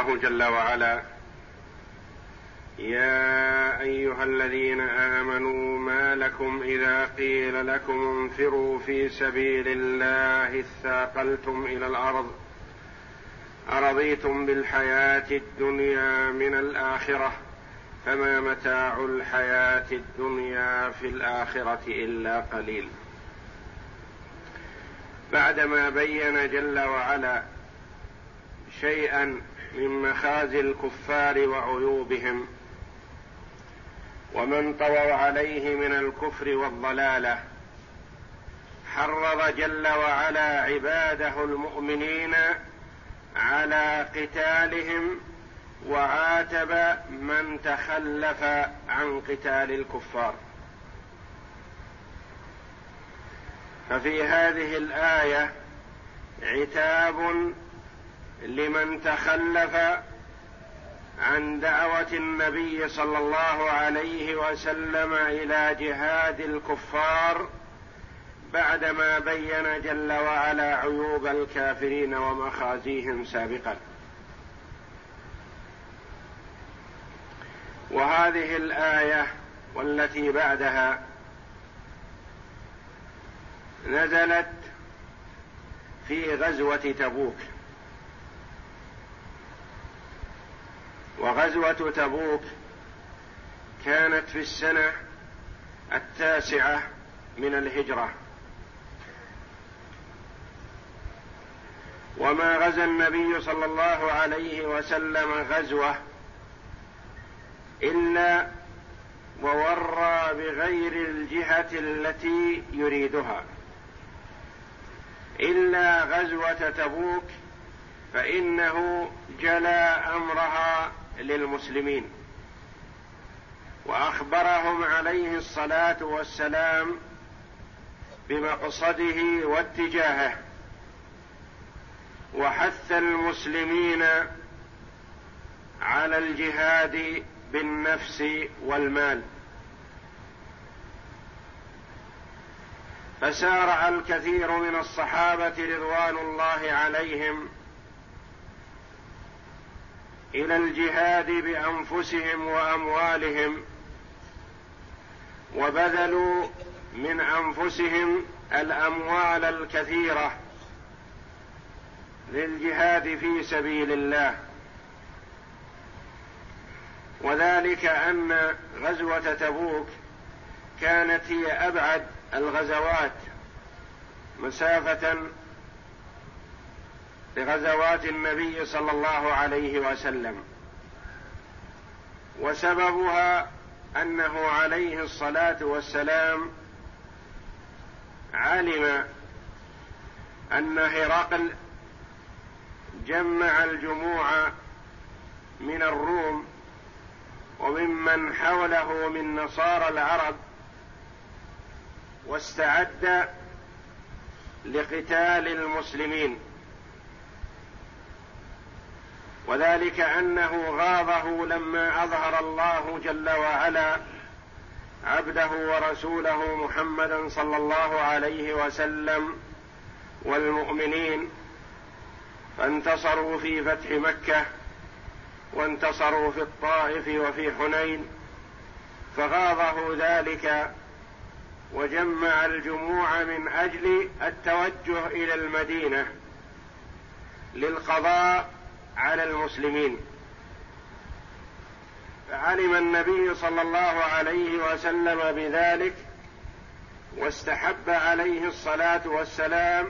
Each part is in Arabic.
الله جل وعلا. يا أيها الذين آمنوا ما لكم إذا قيل لكم انفروا في سبيل الله اثاقلتم إلى الأرض. أرضيتم بالحياة الدنيا من الآخرة فما متاع الحياة الدنيا في الآخرة إلا قليل. بعدما بين جل وعلا شيئا من مخازي الكفار وعيوبهم ومن طووا عليه من الكفر والضلالة. حرض جل وعلا عباده المؤمنين على قتالهم وعاتب من تخلف عن قتال الكفار. ففي هذه الآية عتاب لمن تخلف عن دعوة النبي صلى الله عليه وسلم إلى جهاد الكفار بعدما بين جل وعلا عيوب الكافرين ومخازيهم سابقا. وهذه الآية والتي بعدها نزلت في غزوة تبوك. وغزوة تبوك كانت في السنة التاسعة من الهجرة. وما غزا النبي صلى الله عليه وسلم غزوة إلا وورى بغير الجهة التي يريدها. إلا غزوة تبوك فإنه جلى أمرها للمسلمين. وأخبرهم عليه الصلاة والسلام بمقصده واتجاهه. وحث المسلمين على الجهاد بالنفس والمال. فسارع الكثير من الصحابة رضوان الله عليهم إلى الجهاد بأنفسهم وأموالهم وبذلوا من أنفسهم الأموال الكثيرة للجهاد في سبيل الله. وذلك أن غزوة تبوك كانت هي أبعد الغزوات مسافة لغزوات النبي صلى الله عليه وسلم. وسببها أنه عليه الصلاة والسلام علم أن هرقل جمع الجموع من الروم وممن حوله من نصارى العرب واستعد لقتال المسلمين. وذلك أنه غاضه لما أظهر الله جل وعلا عبده ورسوله محمدا صلى الله عليه وسلم والمؤمنين فانتصروا في فتح مكة وانتصروا في الطائف وفي حنين فغاضه ذلك وجمع الجموع من أجل التوجه إلى المدينة للقضاء على المسلمين. فعلم النبي صلى الله عليه وسلم بذلك واستحب عليه الصلاة والسلام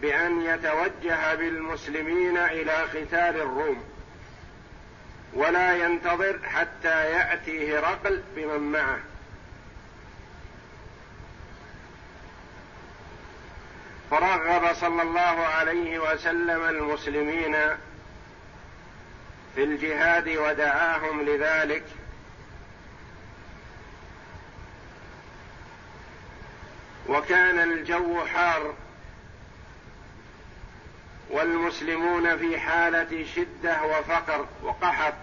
بأن يتوجه بالمسلمين إلى قتال الروم. ولا ينتظر حتى يأتي هرقل بمن معه. فرغب صلى الله عليه وسلم المسلمين في الجهاد ودعاهم لذلك. وكان الجو حار والمسلمون في حالة شدة وفقر وقحط.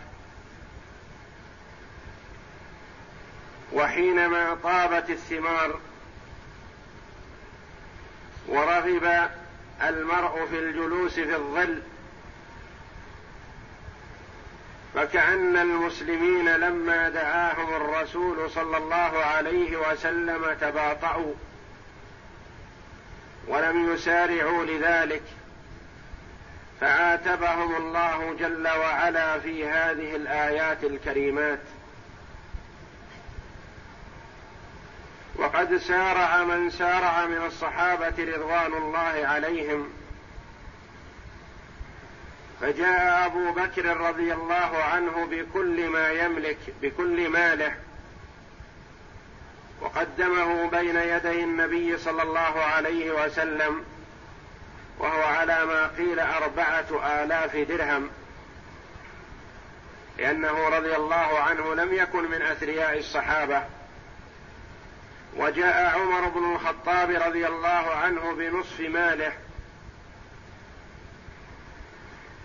وحينما طابت الثمار ورغب المرء في الجلوس في الظل فكأن المسلمين لما دعاهم الرسول صلى الله عليه وسلم تباطؤوا ولم يسارعوا لذلك فعاتبهم الله جل وعلا في هذه الآيات الكريمات. وقد سارع من سارع من الصحابة رضوان الله عليهم. فجاء أبو بكر رضي الله عنه بكل ما يملك بكل ماله وقدمه بين يدي النبي صلى الله عليه وسلم وهو على ما قيل أربعة آلاف درهم لأنه رضي الله عنه لم يكن من أثرياء الصحابة. وجاء عمر بن الخطاب رضي الله عنه بنصف ماله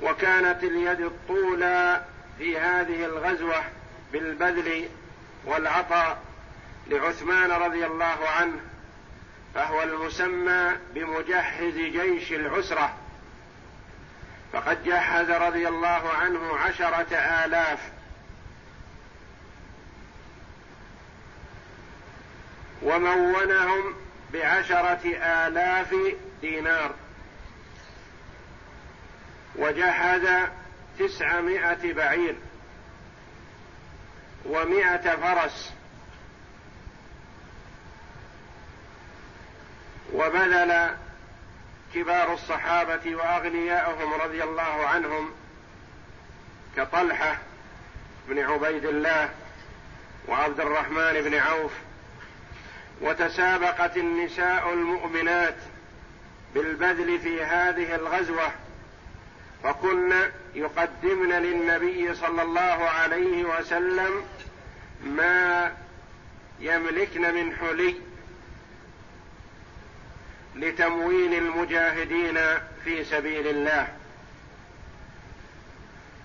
وكانت اليد الطولى في هذه الغزوة بالبذل والعطاء لعثمان رضي الله عنه فهو المسمى بمجهز جيش العسرة. فقد جهز رضي الله عنه عشرة آلاف. ومونهم بعشرة آلاف دينار. وجهز تسعمائة بعير ومائة فرس وبذل كبار الصحابة وأغنياءهم رضي الله عنهم كطلحة بن عبيد الله وعبد الرحمن بن عوف وتسابقت النساء المؤمنات بالبذل في هذه الغزوة فكن يقدمن للنبي صلى الله عليه وسلم ما يملكن من حلي لتموين المجاهدين في سبيل الله.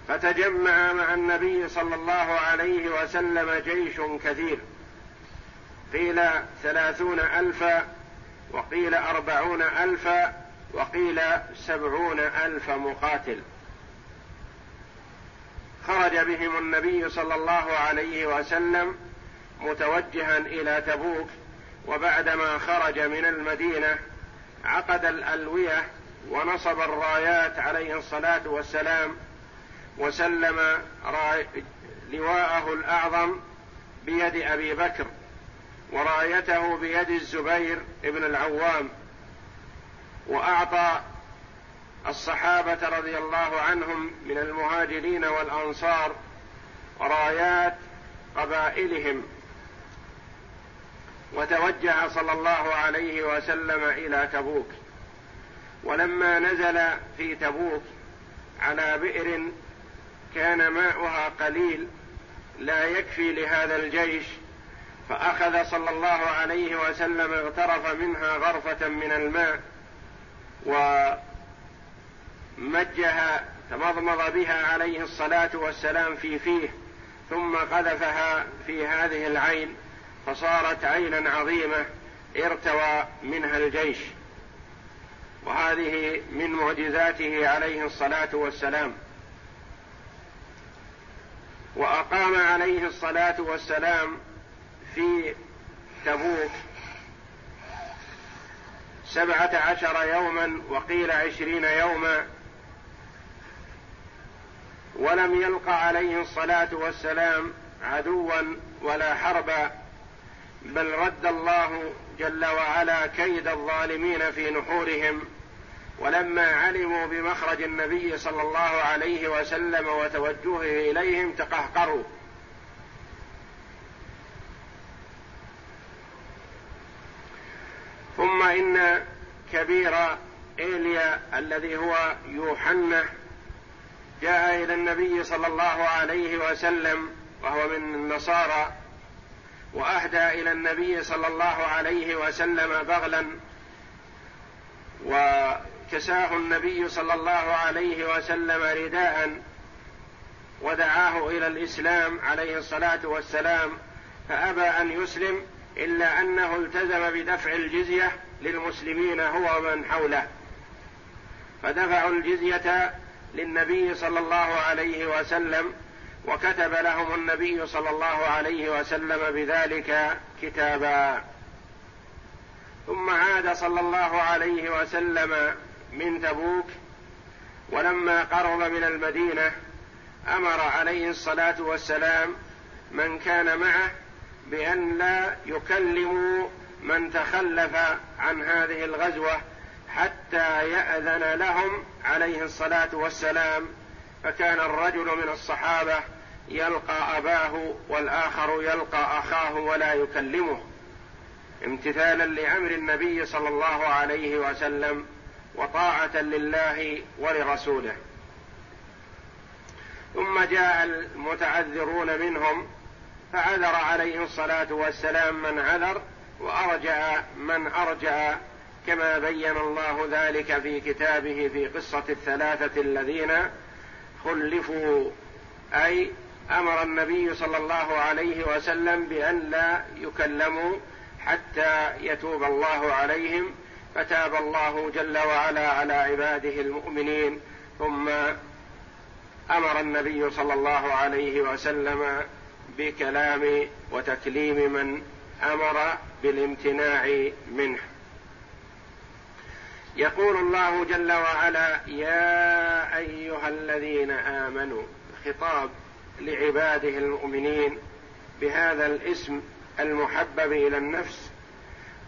فتجمع مع النبي صلى الله عليه وسلم جيش كثير. قيل ثلاثون ألفا وقيل أربعون ألفا وقيل سبعون ألف مقاتل. خرج بهم النبي صلى الله عليه وسلم متوجها إلى تبوك وبعدما خرج من المدينة عقد الألوية ونصب الرايات عليه الصلاة والسلام وسلم لواءه الأعظم بيد أبي بكر ورايته بيد الزبير بن العوام. وأعطى الصحابة رضي الله عنهم من المهاجرين والأنصار رايات قبائلهم. وتوجه صلى الله عليه وسلم إلى تبوك. ولما نزل في تبوك على بئر كان ماؤها قليل لا يكفي لهذا الجيش فأخذ صلى الله عليه وسلم اغترف منها غرفة من الماء ومجها تمضمض بها عليه الصلاة والسلام في فيه ثم قذفها في هذه العين فصارت عينا عظيمة ارتوى منها الجيش. وهذه من معجزاته عليه الصلاة والسلام. وأقام عليه الصلاة والسلام في تبوك سبعة عشر يوما وقيل عشرين يوما ولم يلق عليه الصلاة والسلام عدوا ولا حربا بل رد الله جل وعلا كيد الظالمين في نحورهم ولما علموا بمخرج النبي صلى الله عليه وسلم وتوجهه إليهم تقهقروا. ثم إن كبير إيليا الذي هو يوحنا جاء إلى النبي صلى الله عليه وسلم وهو من النصارى وأهدى إلى النبي صلى الله عليه وسلم بغلا وكساه النبي صلى الله عليه وسلم رداء ودعاه إلى الإسلام عليه الصلاة والسلام فأبى أن يسلم إلا أنه التزم بدفع الجزية للمسلمين هو ومن حوله. فدفعوا الجزية للنبي صلى الله عليه وسلم وكتب لهم النبي صلى الله عليه وسلم بذلك كتابا. ثم عاد صلى الله عليه وسلم من تبوك ولما قرب من المدينة أمر عليه الصلاة والسلام من كان معه بأن لا يكلموا من تخلف عن هذه الغزوة حتى يأذن لهم عليه الصلاة والسلام. فكان الرجل من الصحابة يلقى أباه والآخر يلقى أخاه ولا يكلمه. امتثالا لأمر النبي صلى الله عليه وسلم وطاعة لله ولرسوله. ثم جاء المتعذرون منهم فعذر عليه الصلاة والسلام من عذر وأرجع من أرجع كما بين الله ذلك في كتابه في قصة الثلاثة الذين خلفوا أي أمر النبي صلى الله عليه وسلم بأن لا يكلموا حتى يتوب الله عليهم فتاب الله جل وعلا على عباده المؤمنين ثم أمر النبي صلى الله عليه وسلم بكلام وتكليم من أمر بالامتناع منه. يقول الله جل وعلا يا أيها الذين آمنوا خطاب لعباده المؤمنين بهذا الاسم المحبب إلى النفس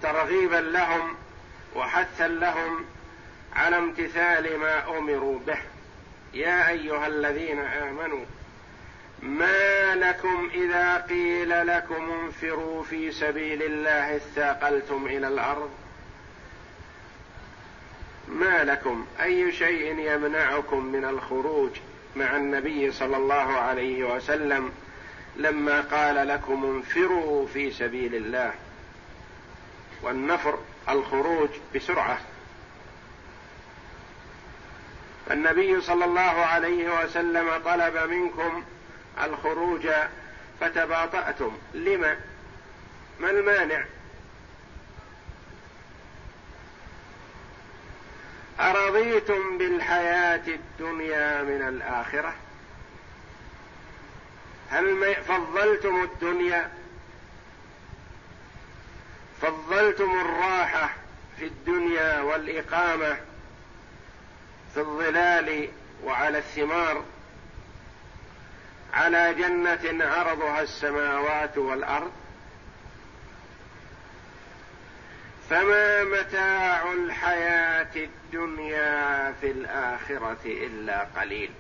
ترغيبا لهم وحثا لهم على امتثال ما أمروا به. يا أيها الذين آمنوا ما لكم إذا قيل لكم انفروا في سبيل الله اثاقلتم إلى الأرض؟ ما لكم؟ أي شيء يمنعكم من الخروج مع النبي صلى الله عليه وسلم لما قال لكم انفروا في سبيل الله؟ والنفر الخروج بسرعة. النبي صلى الله عليه وسلم طلب منكم الخروج فتباطأتم. لما ما المانع؟ أرضيتم بالحياة الدنيا من الآخرة؟ هل فضلتم الدنيا؟ فضلتم الراحة في الدنيا والإقامة في الظلال وعلى الثمار؟ على جنة عرضها السماوات والأرض. فما متاع الحياة الدنيا في الآخرة إلا قليل.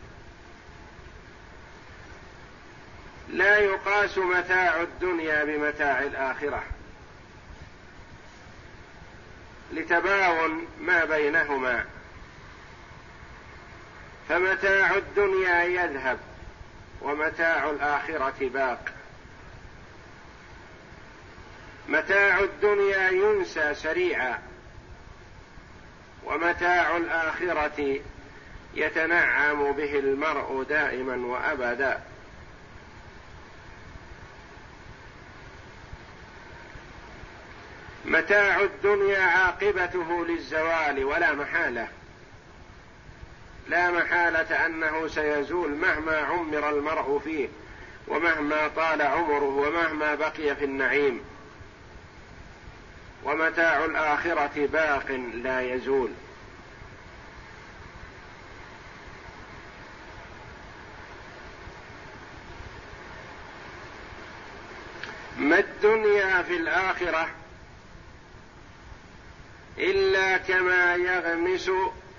لا يقاس متاع الدنيا بمتاع الآخرة. لتباون ما بينهما. فمتاع الدنيا يذهب. ومتاع الآخرة باق. متاع الدنيا ينسى سريعا ومتاع الآخرة يتنعم به المرء دائما وأبدا. متاع الدنيا عاقبته للزوال ولا محالة. لا محالة أنه سيزول مهما عمر المرء فيه ومهما طال عمره ومهما بقي في النعيم. ومتاع الآخرة باق لا يزول. ما الدنيا في الآخرة إلا كما يغمس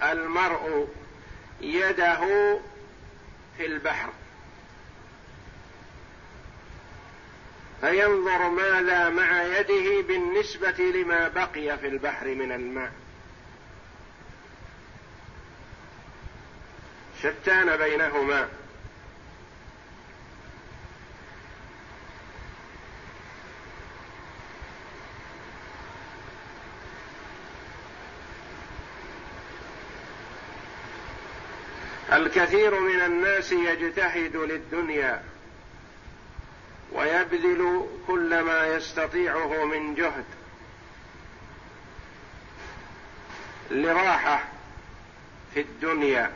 المرء يده في البحر. فينظر ماذا مع يده بالنسبة لما بقي في البحر من الماء. شتان بينهما. الكثير من الناس يجتهد للدنيا ويبذل كل ما يستطيعه من جهد لراحة في الدنيا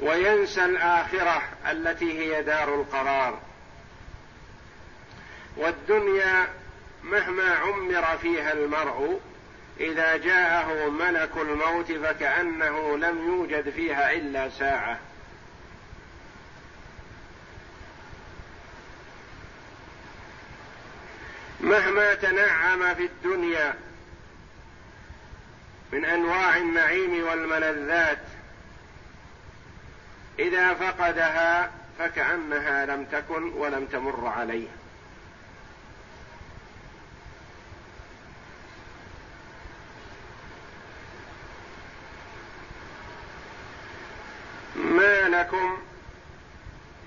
وينسى الآخرة التي هي دار القرار. والدنيا مهما عمر فيها المرء إذا جاءه ملك الموت فكأنه لم يوجد فيها إلا ساعة. مهما تنعم في الدنيا من أنواع النعيم والملذات إذا فقدها فكأنها لم تكن ولم تمر عليه. لكم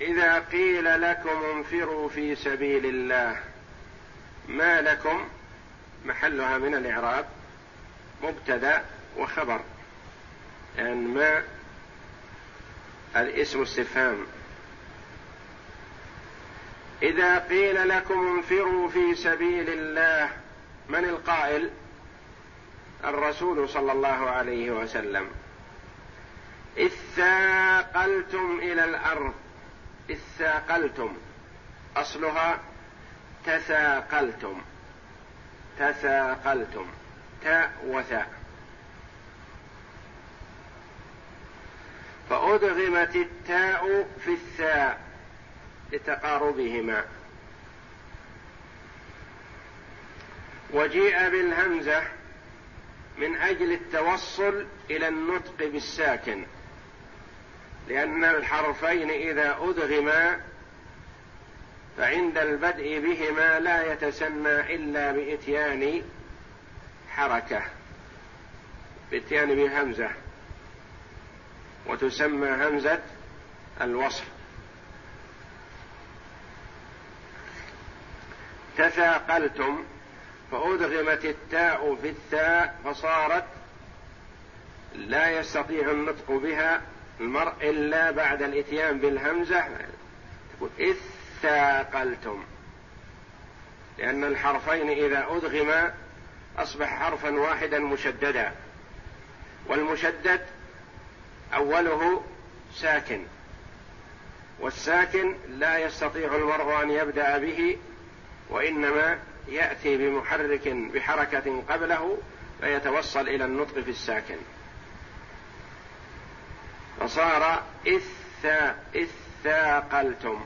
إذا قيل لكم انفروا في سبيل الله. ما لكم؟ محلها من الإعراب مبتدأ وخبر. يعني ما الاسم استفهام. إذا قيل لكم انفروا في سبيل الله من القائل؟ الرسول صلى الله عليه وسلم. اذ ثاقلتم إلى الأرض. اذ ثاقلتم أصلها تثاقلتم. تثاقلتم. تاء وثاء فأدغمت التاء في الثاء لتقاربهما. وجيء بالهمزة من أجل التوصل إلى النطق بالساكن. لأن الحرفين إذا أدغما فعند البدء بهما لا يتسنى إلا بإتيان حركة بإتيان بهمزة وتسمى همزة الوصل تثاقلتم فأدغمت التاء في الثاء فصارت لا يستطيع النطق بها المرء إلا بعد الإتيان بالهمزة تقول إذ ثاقلتم. لأن الحرفين إذا أدغما أصبح حرفا واحدا مشددا. والمشدد أوله ساكن. والساكن لا يستطيع المرء أن يبدأ به وإنما يأتي بمحرك بحركة قبله فيتوصل إلى النطق في الساكن. فصار إذ إذ ثاقلتم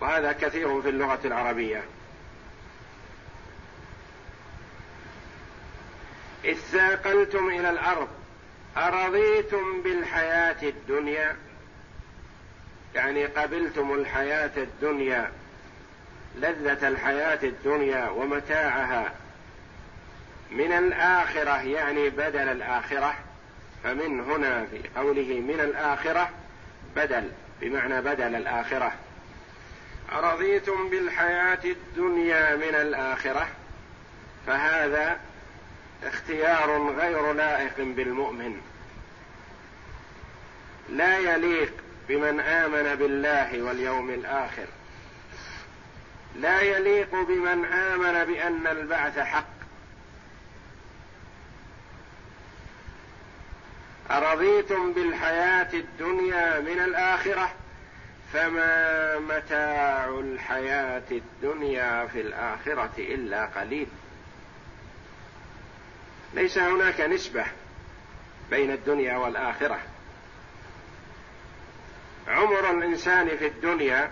وهذا كثير في اللغة العربية. إذ ثاقلتم إلى الأرض أرضيتم بالحياة الدنيا؟ يعني قبلتم الحياة الدنيا لذة الحياة الدنيا ومتاعها. من الآخرة يعني بدل الآخرة. فمن هنا في قوله من الآخرة بدل بمعنى بدل الآخرة. أرضيتم بالحياة الدنيا من الآخرة؟ فهذا اختيار غير لائق بالمؤمن. لا يليق بمن آمن بالله واليوم الآخر. لا يليق بمن آمن بأن البعث حق أرضيتم بالحياة الدنيا من الآخرة؟ فما متاع الحياة الدنيا في الآخرة إلا قليل. ليس هناك نسبة بين الدنيا والآخرة. عمر الإنسان في الدنيا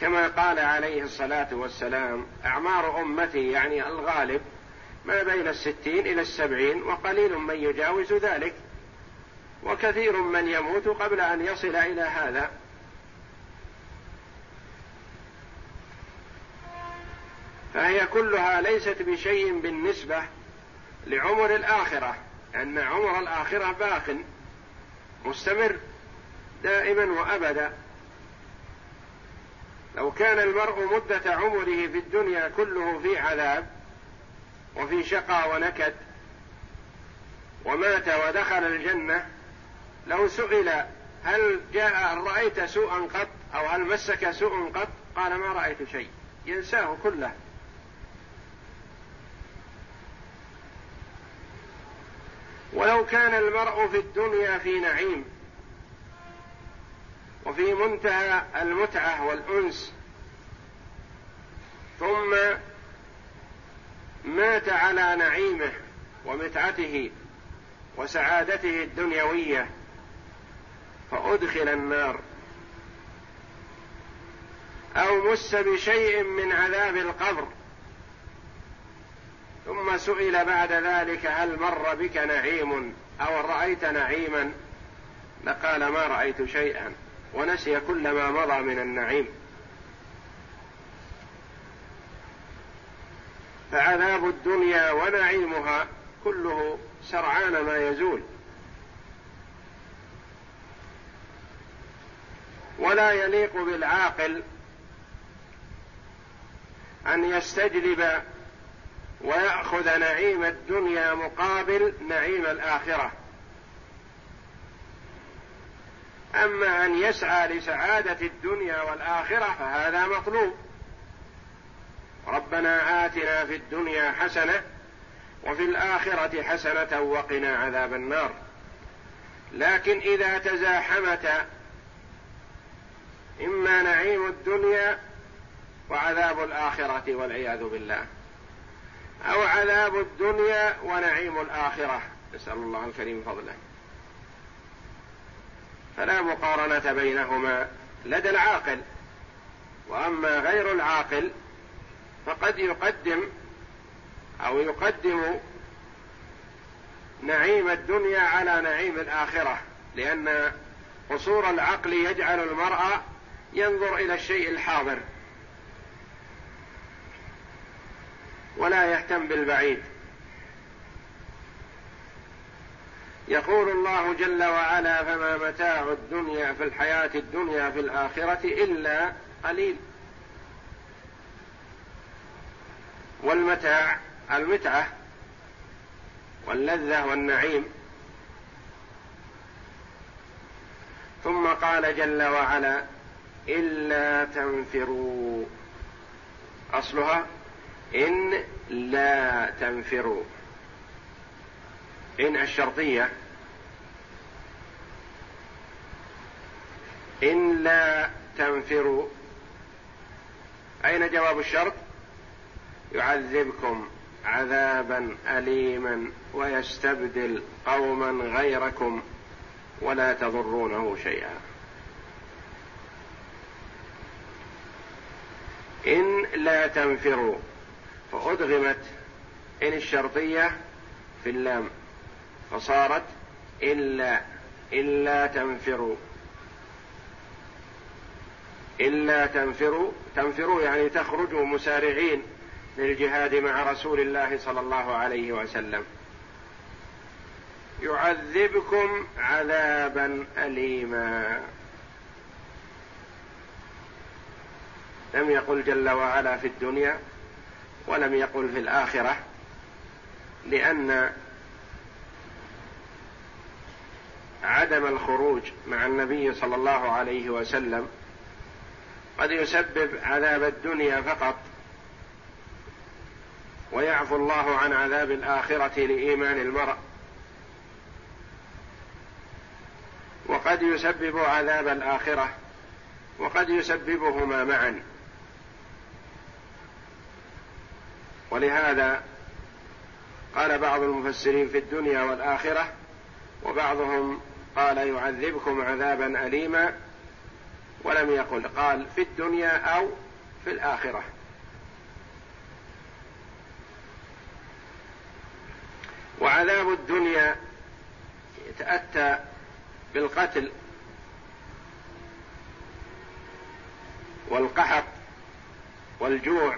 كما قال عليه الصلاة والسلام أعمار أمتي يعني الغالب ما بين الستين إلى السبعين وقليل من يجاوز ذلك. وكثير من يموت قبل أن يصل إلى هذا. فهي كلها ليست بشيء بالنسبة لعمر الآخرة أن عمر الآخرة باق مستمر دائما وأبدا. لو كان المرء مدة عمره في الدنيا كله في عذاب وفي شقى ونكد ومات ودخل الجنة لو سئل هل جاء رأيت سوءا قط أو هل مسك سوء قط؟ قال ما رأيت شيء ينساه كله. ولو كان المرء في الدنيا في نعيم وفي منتهى المتعة والأنس ثم مات على نعيمه ومتعته وسعادته الدنيوية فأدخل النار. أو مس بشيء من عذاب القبر. ثم سئل بعد ذلك هل مر بك نعيم أو رأيت نعيما؟ لقال ما رأيت شيئا ونسي كل ما مضى من النعيم. فعذاب الدنيا ونعيمها كله سرعان ما يزول. ولا يليق بالعاقل أن يستجلب ويأخذ نعيم الدنيا مقابل نعيم الآخرة. أما أن يسعى لسعادة الدنيا والآخرة فهذا مطلوب. ربنا آتنا في الدنيا حسنة وفي الآخرة حسنة وقنا عذاب النار. لكن إذا تزاحمت إما نعيم الدنيا وعذاب الآخرة والعياذ بالله أو عذاب الدنيا ونعيم الآخرة. نسأل الله الكريم فضله. فلا مقارنة بينهما لدى العاقل وأما غير العاقل فقد يقدم أو يقدم نعيم الدنيا على نعيم الآخرة لأن قصور العقل يجعل المرء ينظر إلى الشيء الحاضر ولا يهتم بالبعيد. يقول الله جل وعلا فما متاع الدنيا في الحياة الدنيا في الآخرة إلا قليل. والمتاع المتعة واللذة والنعيم. ثم قال جل وعلا إلا تنفروا. أصلها إن لا تنفروا. إن الشرطية إن لا تنفروا. أين جواب الشرط؟ يعذبكم عذابا اليما ويستبدل قوما غيركم ولا تضرونه شيئا. إن لا تنفروا فأدغمت إن الشرطية في اللام فصارت إلا إلا تنفروا. إلا تنفروا تنفروا يعني تخرجوا مسارعين. للجهاد مع رسول الله صلى الله عليه وسلم. يعذبكم عذابا اليما. لم يقل جل وعلا في الدنيا ولم يقل في الآخرة لأن عدم الخروج مع النبي صلى الله عليه وسلم قد يسبب عذاب الدنيا فقط. ويعفو الله عن عذاب الآخرة لإيمان المرء. وقد يسبب عذاب الآخرة وقد يسببهما معا. ولهذا قال بعض المفسرين في الدنيا والآخرة وبعضهم قال يعذبكم عذابا اليما ولم يقل قال في الدنيا أو في الآخرة. وعذاب الدنيا يتأتى بالقتل والقحط والجوع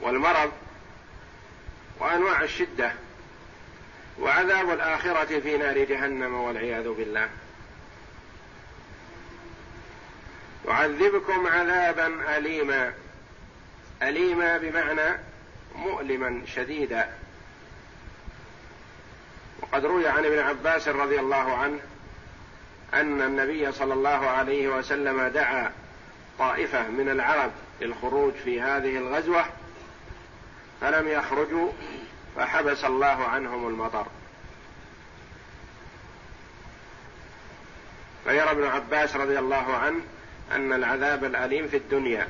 والمرض وأنواع الشدة وعذاب الآخرة في نار جهنم والعياذ بالله. يعذبكم عذابا اليما اليما بمعنى مؤلما شديدا. وقد روي عن ابن عباس رضي الله عنه أن النبي صلى الله عليه وسلم دعا طائفة من العرب للخروج في هذه الغزوة فلم يخرجوا فحبس الله عنهم المطر. فيرى ابن عباس رضي الله عنه أن العذاب الأليم في الدنيا.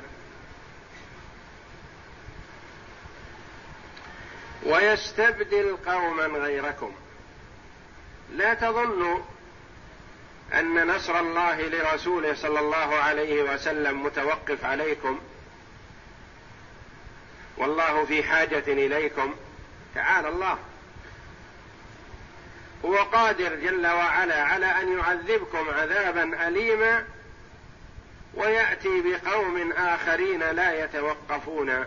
ويستبدل قوما غيركم. لا تظنوا أن نصر الله لرسوله صلى الله عليه وسلم متوقف عليكم. والله في حاجة إليكم. تعالى الله. هو قادر جل وعلا على أن يعذبكم عذابا اليما ويأتي بقوم آخرين لا يتوقفون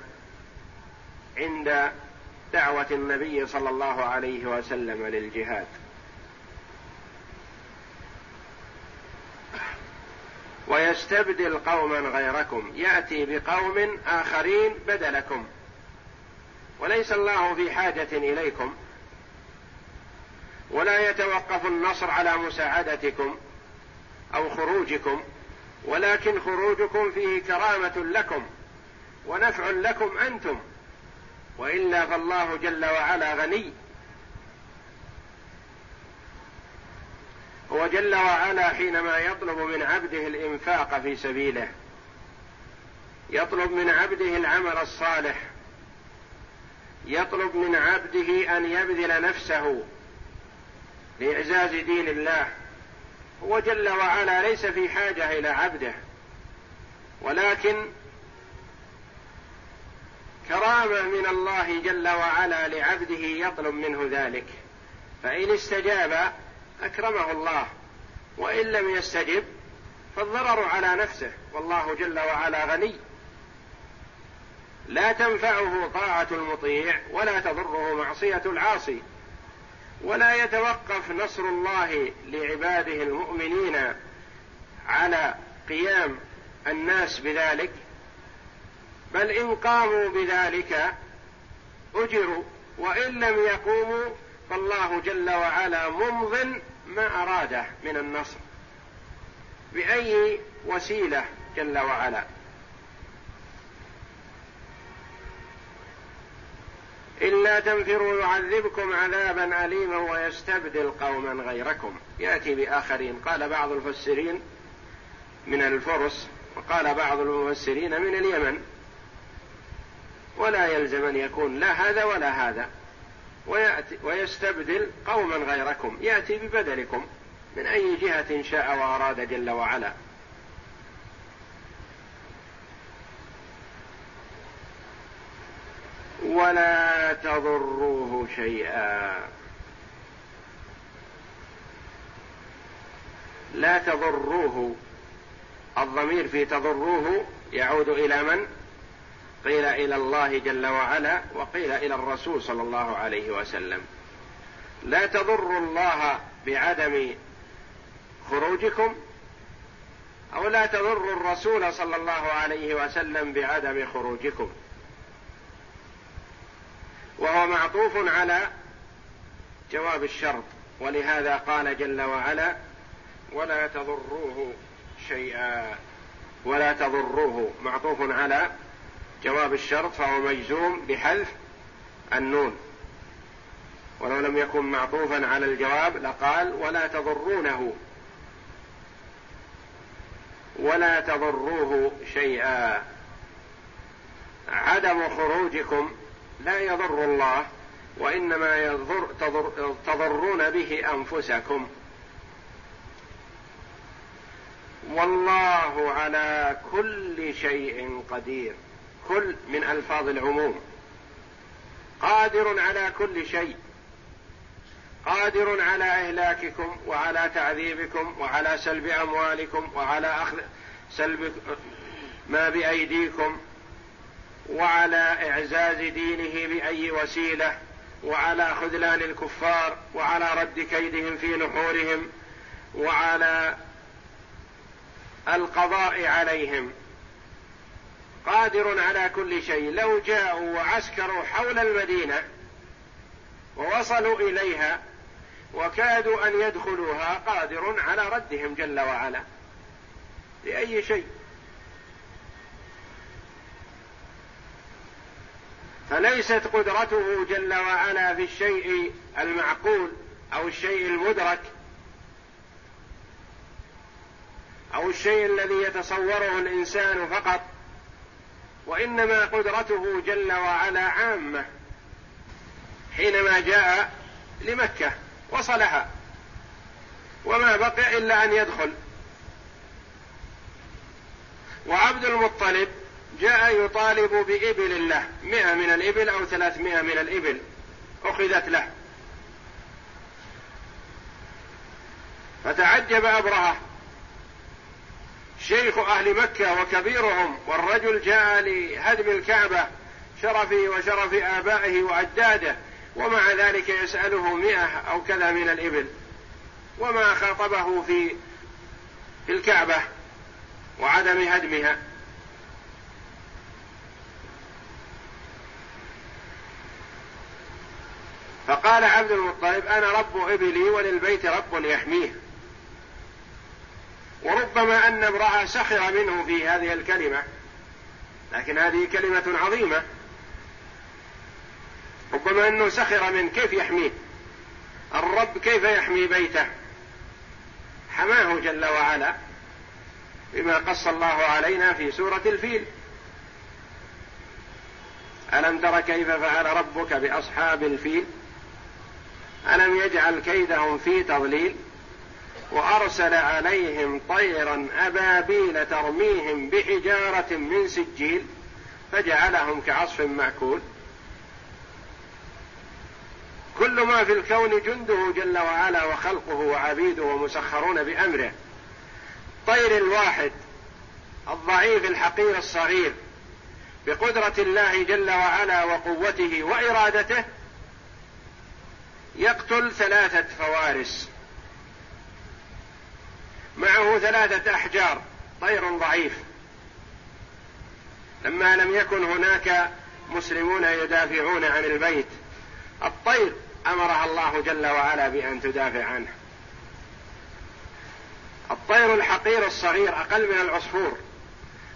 عند دعوة النبي صلى الله عليه وسلم للجهاد. ويستبدل قوما غيركم. يأتي بقوم آخرين بدلكم. وليس الله في حاجة إليكم. ولا يتوقف النصر على مساعدتكم أو خروجكم. ولكن خروجكم فيه كرامة لكم ونفع لكم أنتم. وإلا فالله جل وعلا غني. هو جل وعلا حينما يطلب من عبده الإنفاق في سبيله. يطلب من عبده العمل الصالح. يطلب من عبده أن يبذل نفسه لإعزاز دين الله. هو جل وعلا ليس في حاجة إلى عبده. ولكن كرامة من الله جل وعلا لعبده يطلب منه ذلك. فإن استجاب أكرمه الله وإن لم يستجب فالضرر على نفسه والله جل وعلا غني. لا تنفعه طاعة المطيع ولا تضره معصية العاصي. ولا يتوقف نصر الله لعباده المؤمنين على قيام الناس بذلك بل إن قاموا بذلك أجروا وإن لم يقوموا فالله جل وعلا ممض ما أراده من النصر. بأي وسيلة جل وعلا؟ إلا تنفروا يعذبكم عذابا أليما ويستبدل قوما غيركم. يأتي بآخرين. قال بعض المفسرين من الفرس وقال بعض المفسرين من اليمن. ولا يلزم أن يكون لا هذا ولا هذا. ويأتي ويستبدل قوما غيركم. يأتي ببدلكم من أي جهة شاء وأراد جل وعلا. ولا تضروه شيئا. لا تضروه. الضمير في تضروه يعود إلى من؟ قيل إلى الله جل وعلا وقيل إلى الرسول صلى الله عليه وسلم. لا تضروا الله بعدم خروجكم أو لا تضروا الرسول صلى الله عليه وسلم بعدم خروجكم. وهو معطوف على جواب الشرط. ولهذا قال جل وعلا ولا تضروه شيئا. ولا تضروه معطوف على جواب الشرط فهو مجزوم بحذف النون. ولو لم يكن معطوفا على الجواب لقال ولا تضرونه. ولا تضروه شيئا. عدم خروجكم لا يضر الله وإنما يضر تضر تضرون به أنفسكم. والله على كل شيء قدير. كل من ألفاظ العموم. قادر على كل شيء. قادر على إهلاككم وعلى تعذيبكم وعلى سلب أموالكم وعلى أخذ سلب ما بأيديكم وعلى إعزاز دينه بأي وسيلة وعلى خذلان الكفار وعلى رد كيدهم في نحورهم وعلى القضاء عليهم. قادر على كل شيء لو جاءوا وعسكروا حول المدينة ووصلوا إليها وكادوا أن يدخلوها قادر على ردهم جل وعلا لأي شيء. فليست قدرته جل وعلا في الشيء المعقول أو الشيء المدرك أو الشيء الذي يتصوره الإنسان فقط. وإنما قدرته جل وعلا عامة حينما جاء لمكة وصلها. وما بقي إلا أن يدخل. وعبد المطلب جاء يطالب بإبل الله. مئة من الإبل أو ثلاثمائة من الإبل أخذت له. فتعجب أبرهة. شيخ أهل مكة وكبيرهم والرجل جاء لهدم الكعبة شرفه وشرف آبائه وأجداده ومع ذلك يسأله مئة أو كذا من الإبل. وما خاطبه في في الكعبة وعدم هدمها. فقال عبد المطلب أنا رب إبلي وللبيت رب يحميه. وربما أن امرأة سخر منه في هذه الكلمة لكن هذه كلمة عظيمة. ربما أنه سخر من كيف يحميه؟ الرب كيف يحمي بيته؟ حماه جل وعلا بما قص الله علينا في سورة الفيل. ألم تر كيف فعل ربك بأصحاب الفيل؟ ألم يجعل كيدهم في تضليل؟ وأرسل عليهم طيرا أبابيل ترميهم بحجارة من سجيل فجعلهم كعصف مأكول. كل ما في الكون جنده جل وعلا وخلقه وعبيده ومسخرون بأمره. طير الواحد الضعيف الحقير الصغير بقدرة الله جل وعلا وقوته وإرادته يقتل ثلاثة فوارس. معه ثلاثة أحجار طير ضعيف. لما لم يكن هناك مسلمون يدافعون عن البيت الطير أمرها الله جل وعلا بأن تدافع عنه. الطير الحقير الصغير أقل من العصفور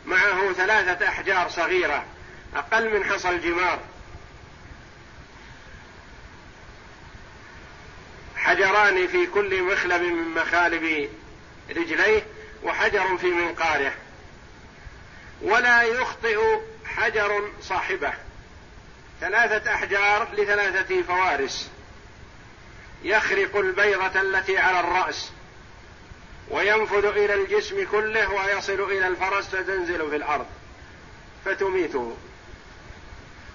معه ثلاثة أحجار صغيرة أقل من حصى الجمار. حجران في كل مخلب من مخالب رجليه وحجر في منقاره. ولا يخطئ حجر صاحبه. ثلاثة أحجار لثلاثة فوارس. يخرق البيضة التي على الرأس. وينفذ إلى الجسم كله ويصل إلى الفرس فتنزل في الأرض. فتميته.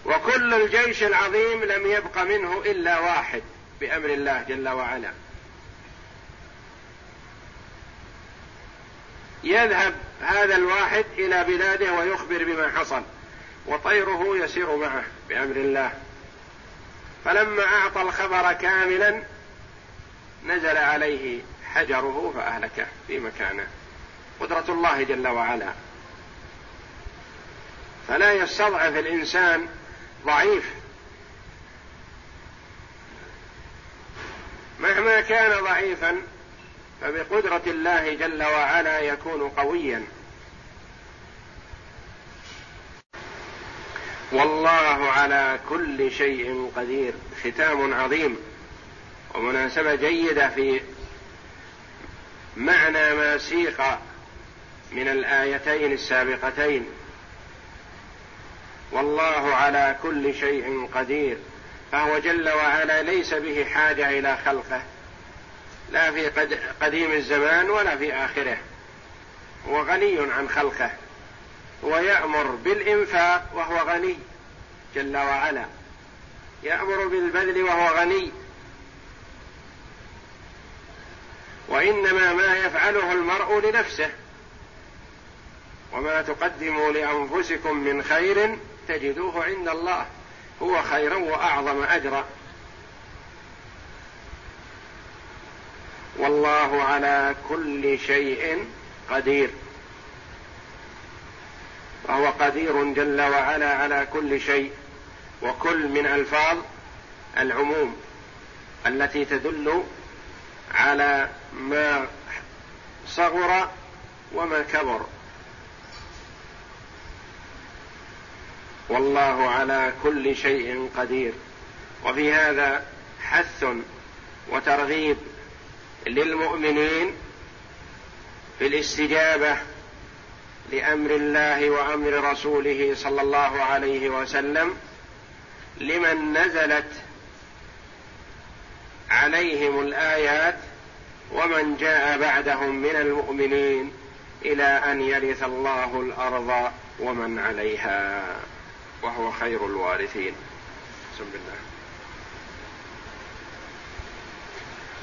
وكل الجيش العظيم لم يبق منه إلا واحد بأمر الله جل وعلا. يذهب هذا الواحد إلى بلاده ويخبر بما حصل وطيره يسير معه بأمر الله. فلما أعطى الخبر كاملا نزل عليه حجره فاهلكه في مكانه. قدرة الله جل وعلا. فلا يستضعف الإنسان ضعيف. مهما كان ضعيفا فبقدرة الله جل وعلا يكون قويا. والله على كل شيء قدير. ختام عظيم. ومناسبة جيدة في معنى ما سيق من الآيتين السابقتين. والله على كل شيء قدير. فهو جل وعلا ليس به حاجة إلى خلقه. لا في قديم الزمان ولا في آخره هو غني عن خلقه ويأمر بالإنفاق وهو غني جل وعلا يأمر بالبذل وهو غني. وإنما ما يفعله المرء لنفسه وما تقدموا لأنفسكم من خير تجدوه عند الله هو خيرا وأعظم أجرا. والله على كل شيء قدير. وهو قدير جل وعلا على كل شيء وكل من ألفاظ العموم التي تدل على ما صغر وما كبر. والله على كل شيء قدير. وفي هذا حث وترغيب للمؤمنين بالاستجابه لأمر الله وأمر رسوله صلى الله عليه وسلم لمن نزلت عليهم الآيات ومن جاء بعدهم من المؤمنين إلى أن يرث الله الأرض ومن عليها. وهو خير الوارثين. بسم الله.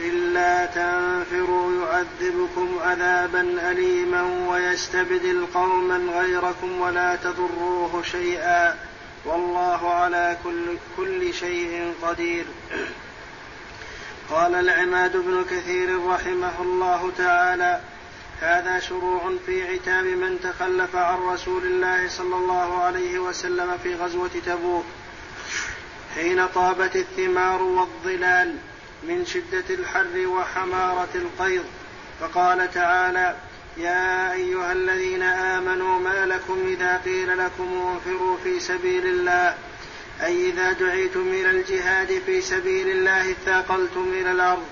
إلا تنفروا يعذبكم عذابا أليما ويستبدل قوما غيركم ولا تضروه شيئا. والله على كل, كل شيء قدير. قال العماد بن كثير رحمه الله تعالى هذا شروع في عتاب من تخلف عن رسول الله صلى الله عليه وسلم في غزوة تبوك حين طابت الثمار والظلال. من شدة الحر وحمارة القيض. فقال تعالى يا أيها الذين آمنوا ما لكم إذا قيل لكم انفروا في سبيل الله. أي إذا دعيتم إلى الجهاد في سبيل الله اثاقلتم إلى الأرض.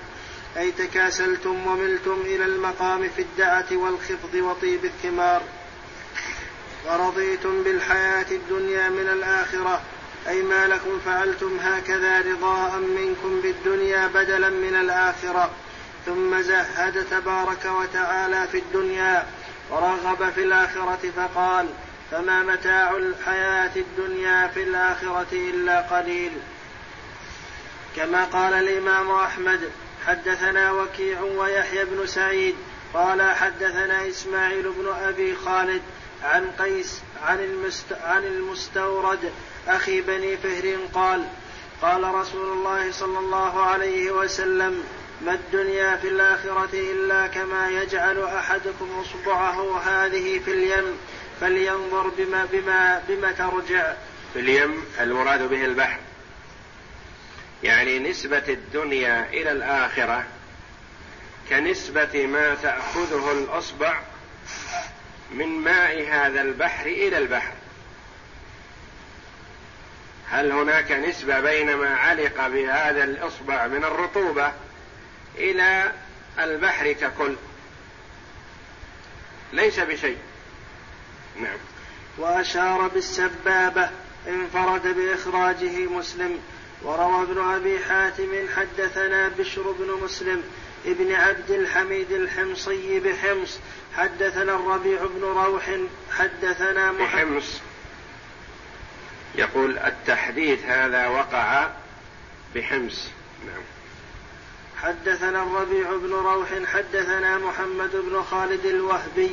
أي تكاسلتم وملتم إلى المقام في الدعة والخفض وطيب الثمار. ورضيتم بالحياة الدنيا من الآخرة. أي ما لكم فعلتم هكذا رضاء منكم بالدنيا بدلا من الآخرة. ثم زهد تبارك وتعالى في الدنيا ورغب في الآخرة فقال فما متاع الحياة الدنيا في الآخرة إلا قليل. كما قال الإمام أحمد حدثنا وكيع ويحيى بن سعيد قال حدثنا إسماعيل بن أبي خالد عن قيس عن, المست عن المستورد أخي بني فهر قال قال رسول الله صلى الله عليه وسلم ما الدنيا في الآخرة إلا كما يجعل أحدكم إصبعه هذه في اليم فلينظر بما بما بما ترجع. في اليم المراد به البحر. يعني نسبة الدنيا إلى الآخرة كنسبة ما تأخذه الأصبع من ماء هذا البحر إلى البحر. هل هناك نسبة بين ما علق بهذا الإصبع من الرطوبة إلى البحر ككل؟ ليس بشيء. نعم. وأشار بالسبابة انفرد بإخراجه مسلم وروى ابن أبي حاتم حدثنا بشر بن مسلم ابن عبد الحميد الحمصي بحمص حدثنا الربيع بن روح حدثنا بحمص. يقول التحديث هذا وقع بحمص. نعم. حدثنا الربيع بن روح حدثنا محمد بن خالد الوهبي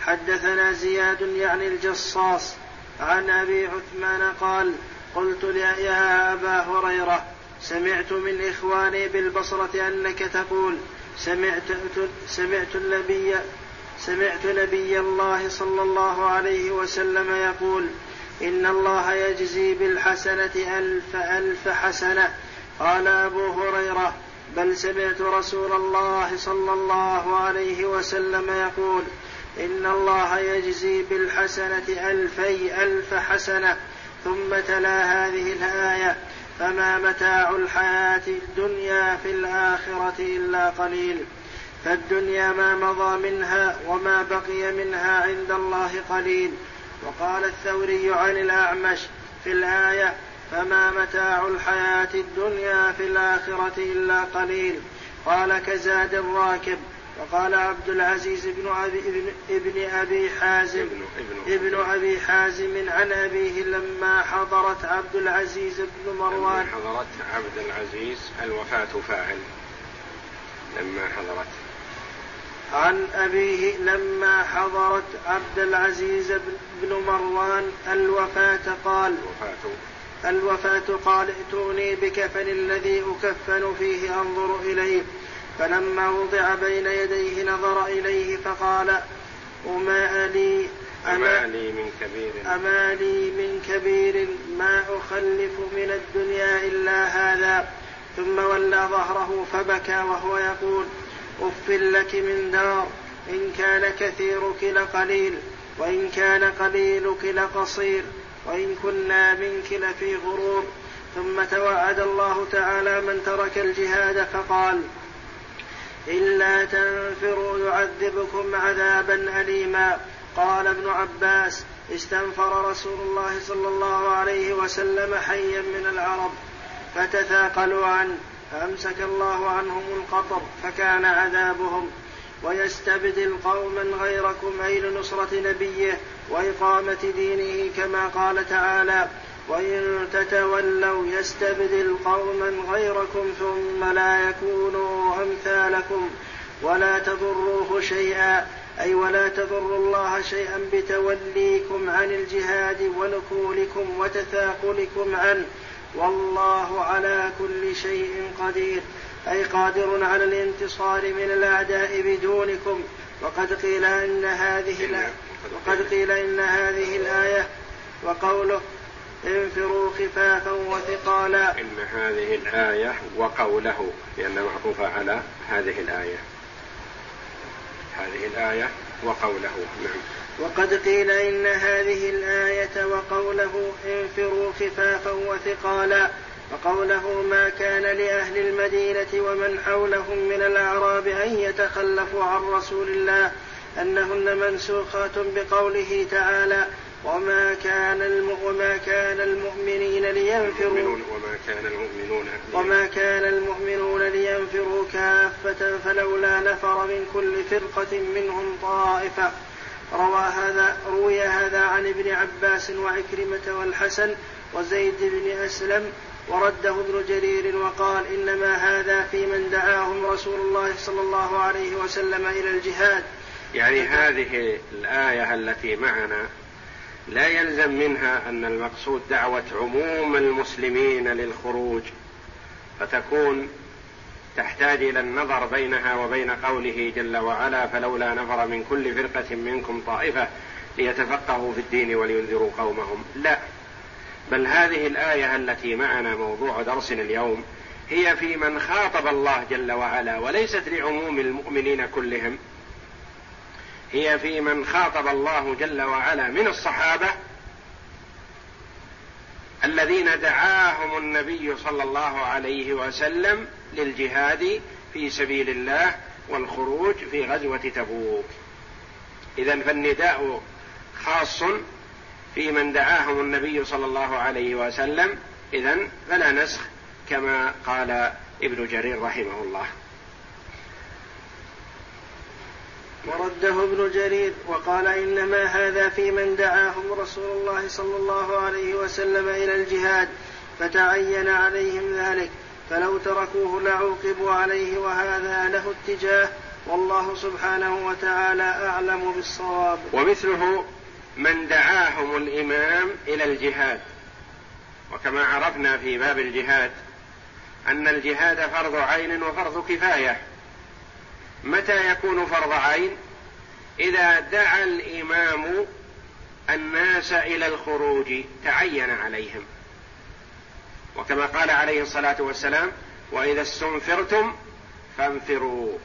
حدثنا زياد يعني الجصاص عن أبي عثمان قال قلت يا أبا هريرة سمعت من إخواني بالبصرة أنك تقول سمعت سمعت النبي سمعت نبي الله صلى الله عليه وسلم يقول إن الله يجزي بالحسنة ألف ألف حسنة. قال أبو هريرة بل سمعت رسول الله صلى الله عليه وسلم يقول إن الله يجزي بالحسنة ألفي ألف حسنة. ثم تلا هذه الآية فما متاع الحياة الدنيا في الآخرة إلا قليل. فالدنيا ما مضى منها وما بقي منها عند الله قليل. وقال الثوري عن الأعمش في الآية فما متاع الحياة الدنيا في الآخرة إلا قليل. قال كزاد الراكب وقال عبد العزيز بن أبي ابن, ابن أبي حازم. ابن, ابن, ابن أبي حازم عن أبيه لما حضرت عبد العزيز بن مروان. لما حضرت عبد العزيز الوفاة فاعل. لما حضرت. عن أبيه لما حضرت عبد العزيز بن مروان الوفاة قال الوفاة. قال ائتوني بكفن الذي أكفن فيه أنظر إليه. فلما وضع بين يديه نظر إليه فقال وما لي أما لي من كبير. أما لي من كبير ما أخلف من الدنيا إلا هذا. ثم ولى ظهره فبكى وهو يقول أف لك من دار إن كان كثيرك لقليل وإن كان قليلك لقصير وإن كنا منك لفي غرور. ثم توعد الله تعالى من ترك الجهاد فقال إلا تنفروا يعذبكم عذابا أليما. قال ابن عباس استنفر رسول الله صلى الله عليه وسلم حيا من العرب فتثاقلوا عنه. فأمسك الله عنهم القطر فكان عذابهم. ويستبدل قوما غيركم أي لنصرة نبيه وإقامة دينه كما قال تعالى وإن تتولوا يستبدل قوما غيركم ثم لا يكونوا أمثالكم. ولا تضروه شيئا أي ولا تضروا الله شيئا بتوليكم عن الجهاد ونكولكم وتثاقلكم عنه. والله على كل شيء قدير أي قادر على الانتصار من الأعداء بدونكم. وقد قيل إن هذه وقد قيل إن هذه الآية وقوله انفروا خفافا وثقالا. إن هذه الآية وقوله لأن معطوفة على هذه الآية. هذه الآية وقوله نعم. وقد قيل إن هذه الآية وقوله انفروا خفافا وثقالا وقوله ما كان لأهل المدينة ومن حولهم من الأعراب أن يتخلفوا عن رسول الله أنهن منسوخات بقوله تعالى وما كان وما كان المؤمنين لينفروا وما كان المؤمنون وما كان المؤمنون لينفروا كافة فلولا نفر من كل فرقة منهم طائفة روى هذا روي هذا عن ابن عباس وعكرمة والحسن وزيد بن أسلم ورده ابن جرير وقال إنما هذا في من دعاهم رسول الله صلى الله عليه وسلم إلى الجهاد. يعني هذه الآية التي معنا لا يلزم منها أن المقصود دعوة عموم المسلمين للخروج فتكون تحتاج إلى النظر بينها وبين قوله جل وعلا فلولا نفر من كل فرقة منكم طائفة ليتفقهوا في الدين ولينذروا قومهم. لا. بل هذه الآية التي معنا موضوع درسنا اليوم هي في من خاطب الله جل وعلا وليست لعموم المؤمنين كلهم هي في من خاطب الله جل وعلا من الصحابة الذين دعاهم النبي صلى الله عليه وسلم للجهاد في سبيل الله والخروج في غزوة تبوك. اذا فالنداء خاص في من دعاهم النبي صلى الله عليه وسلم. اذا فلا نسخ كما قال ابن جرير رحمه الله. ورده ابن جرير وقال إنما هذا في من دعاهم رسول الله صلى الله عليه وسلم إلى الجهاد فتعين عليهم ذلك فلو تركوه لعوقبوا عليه وهذا له اتجاه والله سبحانه وتعالى أعلم بالصواب. ومثله من دعاهم الإمام إلى الجهاد وكما عرفنا في باب الجهاد أن الجهاد فرض عين وفرض كفاية متى يكون فرض عين؟ إذا دعا الإمام الناس إلى الخروج تعين عليهم. وكما قال عليه الصلاة والسلام وإذا استنفرتم فانفروا.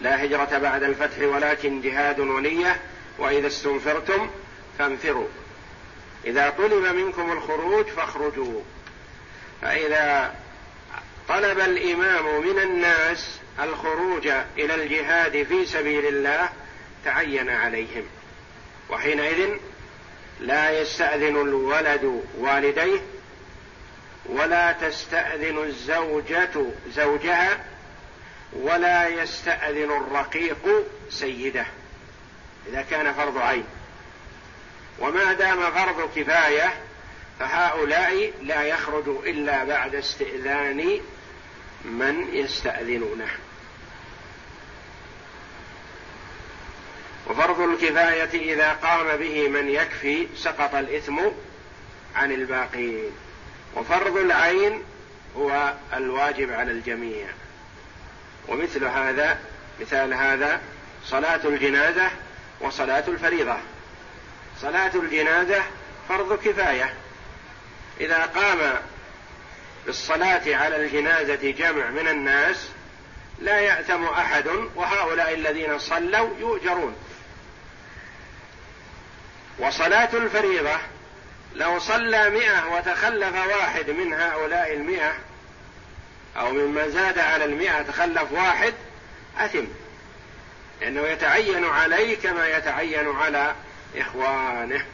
لا هجرة بعد الفتح ولكن جهاد ونية. وإذا استنفرتم فانفروا. إذا طلب منكم الخروج فاخرجوا. فإذا طلب الإمام من الناس الخروج إلى الجهاد في سبيل الله تعين عليهم. وحينئذ لا يستأذن الولد والديه ولا تستأذن الزوجة زوجها ولا يستأذن الرقيق سيده. إذا كان فرض عين. وما دام فرض كفاية فهؤلاء لا يخرج إلا بعد استئذان من يستأذنونه. وفرض الكفاية إذا قام به من يكفي سقط الإثم عن الباقين. وفرض العين هو الواجب على الجميع. ومثل هذا مثال هذا صلاة الجنازة وصلاة الفريضة. صلاة الجنازة فرض كفاية. إذا قام بالصلاة على الجنازة جمع من الناس لا يأتم أحد وهؤلاء الذين صلوا يؤجرون. وصلاة الفريضة لو صلى مئة وتخلف واحد من هؤلاء المئة أو ممن زاد على المئة تخلف واحد أثم. لأنه يتعين عليه كما يتعين على إخوانه.